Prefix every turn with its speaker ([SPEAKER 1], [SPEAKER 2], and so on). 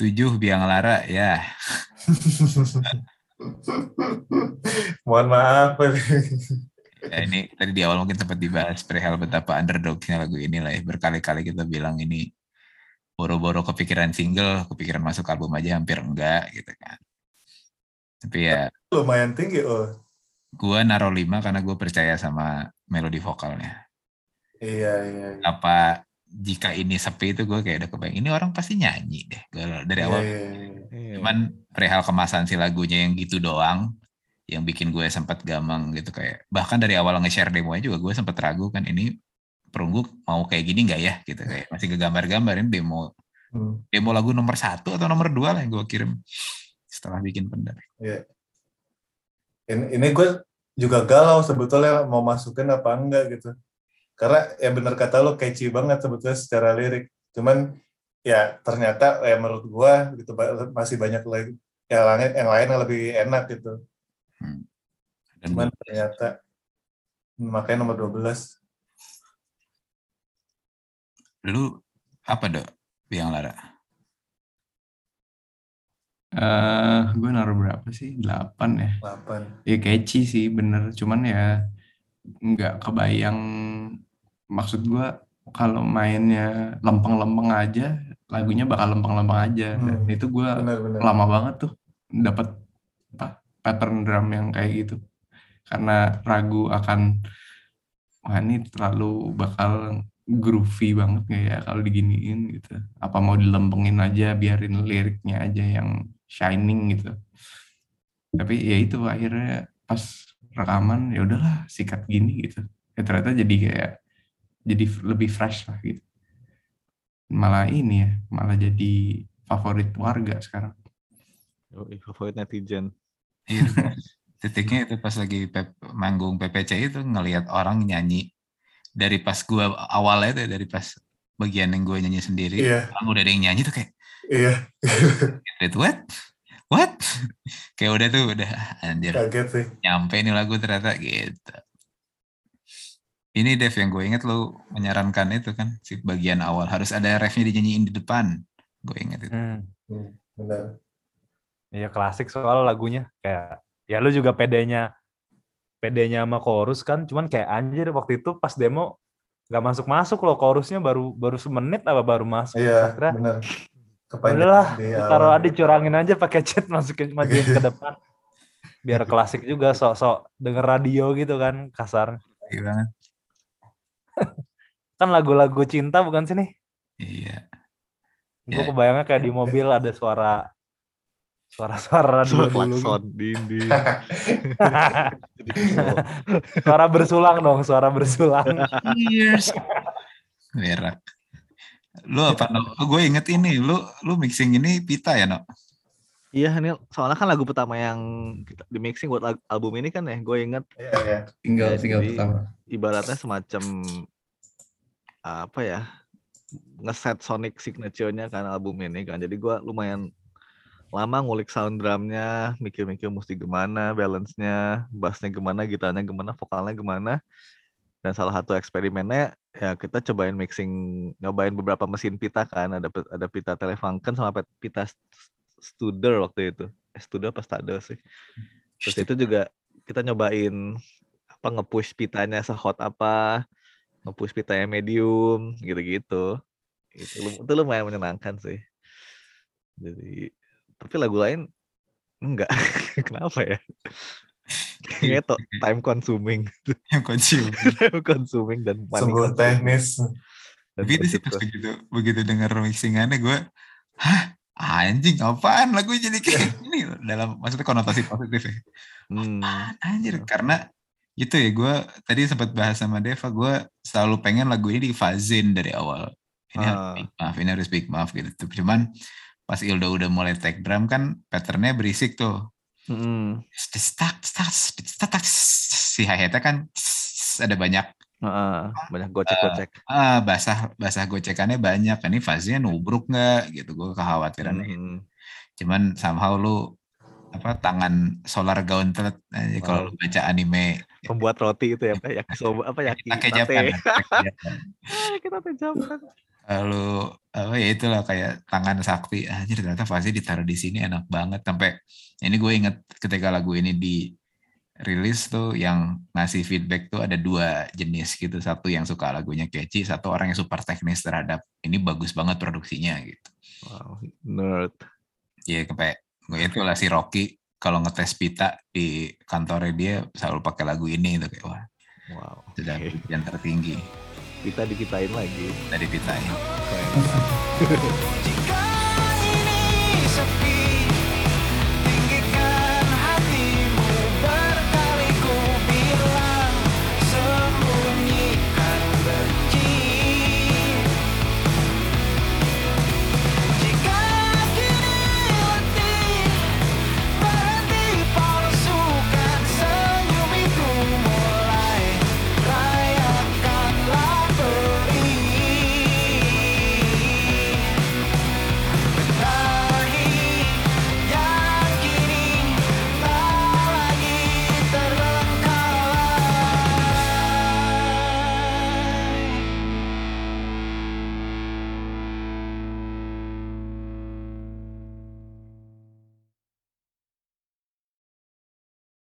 [SPEAKER 1] Tujuh biang lara ya.
[SPEAKER 2] Mohon maaf.
[SPEAKER 1] ya. Ini tadi di awal mungkin sempat dibahas perihal betapa underdognya lagu ini lah ya. Berkali-kali kita bilang ini boro-boro kepikiran single, kepikiran masuk album aja hampir enggak gitu kan. Tapi ya
[SPEAKER 2] Lumayan tinggi oh.
[SPEAKER 1] gue naruh 5 karena gue percaya sama melodi vokalnya.
[SPEAKER 2] Iya, iya. iya.
[SPEAKER 1] Apa jika ini sepi itu gue kayak udah kebayang ini orang pasti nyanyi deh Gua dari awal.
[SPEAKER 2] Iya, iya, iya.
[SPEAKER 3] Iya.
[SPEAKER 1] Cuman perihal kemasan si lagunya yang gitu doang yang bikin gue sempat gamang gitu kayak bahkan dari awal nge-share demonya juga gue sempat ragu kan ini perunggu mau kayak gini nggak ya gitu kayak masih kegambar-gambarin demo
[SPEAKER 2] Hmm,
[SPEAKER 1] demo lagu nomor satu atau nomor dua lah yang gue kirim setelah bikin pendar.
[SPEAKER 2] iya. Ini, ini gue juga galau sebetulnya mau masukin apa enggak gitu. Karena ya bener kata lo catchy banget sebetulnya secara lirik. Cuman ya ternyata ya menurut gue gitu masih banyak lagi yang lain yang lain yang lebih enak gitu.
[SPEAKER 1] Hmm. Dan
[SPEAKER 2] Cuman ternyata makanya nomor 12.
[SPEAKER 1] lu apa dok yang lara?
[SPEAKER 4] eh gue naruh berapa sih? 8 ya.
[SPEAKER 2] 8.
[SPEAKER 4] Ya catchy sih bener. Cuman ya nggak kebayang maksud gue kalau mainnya lempeng-lempeng aja lagunya bakal lempeng-lempeng aja. Dan
[SPEAKER 2] Hmm.
[SPEAKER 4] itu gue lama banget tuh dapat apa pattern drum yang kayak gitu. Karena ragu akan wah ini terlalu bakal groovy banget nggak ya kalau diginiin gitu. Apa mau dilempengin aja biarin liriknya aja yang shining gitu. Tapi ya itu akhirnya pas rekaman ya udahlah sikat gini gitu. Ya ternyata jadi kayak jadi lebih fresh lah gitu malah ini ya malah jadi favorit warga sekarang
[SPEAKER 3] Yoi, favorit netizen.
[SPEAKER 1] Iya. Titiknya itu pas lagi pep- manggung PPC itu ngelihat orang nyanyi dari pas gua awalnya itu dari pas bagian yang gue nyanyi sendiri orang udah ada yang nyanyi tuh kayak
[SPEAKER 2] iya.
[SPEAKER 1] Wait, what? What? kayak udah tuh udah anjir
[SPEAKER 2] Kaget sih.
[SPEAKER 1] nyampe nih lagu ternyata gitu. Ini Dev yang gue inget lu menyarankan itu kan si bagian awal harus ada refnya dinyanyiin di depan. Gue inget itu.
[SPEAKER 5] Hmm.
[SPEAKER 2] Hmm, benar.
[SPEAKER 5] Iya klasik soal lagunya kayak ya lu juga pedenya pedenya sama chorus kan cuman kayak anjir waktu itu pas demo nggak masuk masuk loh chorusnya baru baru semenit apa baru masuk
[SPEAKER 2] Iya,
[SPEAKER 5] Akhirnya,
[SPEAKER 2] benar. Kepanjangan
[SPEAKER 5] udahlah taruh
[SPEAKER 2] awal.
[SPEAKER 5] adi curangin aja pakai chat masukin majuin ke depan biar klasik juga sok-sok denger radio gitu kan kasar
[SPEAKER 1] Iya banget.
[SPEAKER 5] Kan lagu-lagu cinta bukan sih nih
[SPEAKER 1] Iya.
[SPEAKER 5] gue
[SPEAKER 1] Ya.
[SPEAKER 5] kebayangnya kayak di mobil ada suara suara-suara dulu gitu.
[SPEAKER 3] klakson dinding.
[SPEAKER 5] Suara bersulang dong suara bersulang
[SPEAKER 1] Years. Berak. Lu apa no? Gue inget ini, lu lu mixing ini pita ya no?
[SPEAKER 3] Iya ini soalnya kan lagu pertama yang kita- di mixing buat album ini kan ya, gue inget
[SPEAKER 2] Iya, iya.
[SPEAKER 4] tinggal
[SPEAKER 3] Ya,
[SPEAKER 4] tinggal
[SPEAKER 3] jadi-
[SPEAKER 4] pertama.
[SPEAKER 3] ibaratnya semacam apa ya ngeset sonic signature-nya kan album ini kan. Jadi gua lumayan lama ngulik sound drumnya mikir-mikir mesti gimana balance-nya bassnya gimana gitarnya gimana vokalnya gimana. Dan salah satu eksperimennya ya kita cobain mixing nyobain beberapa mesin pita kan. Ada ada pita Telefunken sama pita Studer waktu itu. Eh, Studer apa Studer sih? Terus itu juga kita nyobain apa nge-push pitanya sehot apa nge-push pitanya medium gitu-gitu. Itu, itu lumayan menyenangkan sih. Jadi tapi lagu lain enggak. Kenapa ya? Kayaknya to- time consuming.
[SPEAKER 1] Yang konsum.
[SPEAKER 3] time consuming dan
[SPEAKER 2] Sungguh
[SPEAKER 3] consuming
[SPEAKER 2] teknis.
[SPEAKER 1] Tapi itu sih pas begitu begitu denger mixingannya gue, hah anjing apaan? Lagu jadi kayak gini dalam maksudnya konotasi positif ya.
[SPEAKER 3] Hmm,
[SPEAKER 1] Apaan, anjir karena itu ya gue tadi sempat bahas sama Deva gue selalu pengen lagu ini difazin dari awal. Ini harus
[SPEAKER 3] Ah.
[SPEAKER 1] big maaf ini harus big maaf gitu cuman pas Ildo udah mulai take drum kan patternnya berisik tuh.
[SPEAKER 3] Mm-mm.
[SPEAKER 1] Stak, stak, stak, si hi-hatnya kan ada banyak
[SPEAKER 3] Heeh, banyak gocek-gocek.
[SPEAKER 1] Ah basah basah gocekannya banyak. Ini faznya nubruk nggak? Gitu gue kekhawatiran
[SPEAKER 3] Mm-mm.
[SPEAKER 1] cuman somehow lu apa tangan solar gauntlet aja kalau lu baca anime.
[SPEAKER 3] Pembuat roti itu ya Pak? soba apa
[SPEAKER 1] ya,
[SPEAKER 3] kita teh Japan
[SPEAKER 1] Lalu apa ya itulah kayak tangan sakti. Anjir ternyata pasti ditaruh di sini enak banget. Sampai ini gue inget ketika lagu ini di rilis tuh yang ngasih feedback tuh ada dua jenis gitu satu yang suka lagunya catchy satu orang yang super teknis terhadap ini bagus banget produksinya gitu
[SPEAKER 3] Wow, nerd.
[SPEAKER 1] ya kayak gue itu lah si Rocky kalau ngetes pita di kantornya dia selalu pakai lagu ini gitu kayak wah
[SPEAKER 3] Wow.
[SPEAKER 1] sudah
[SPEAKER 3] oke.
[SPEAKER 1] yang tertinggi
[SPEAKER 3] Kita dikitain lagi.
[SPEAKER 1] dari pita ini
[SPEAKER 3] Keren.
[SPEAKER 6] Jika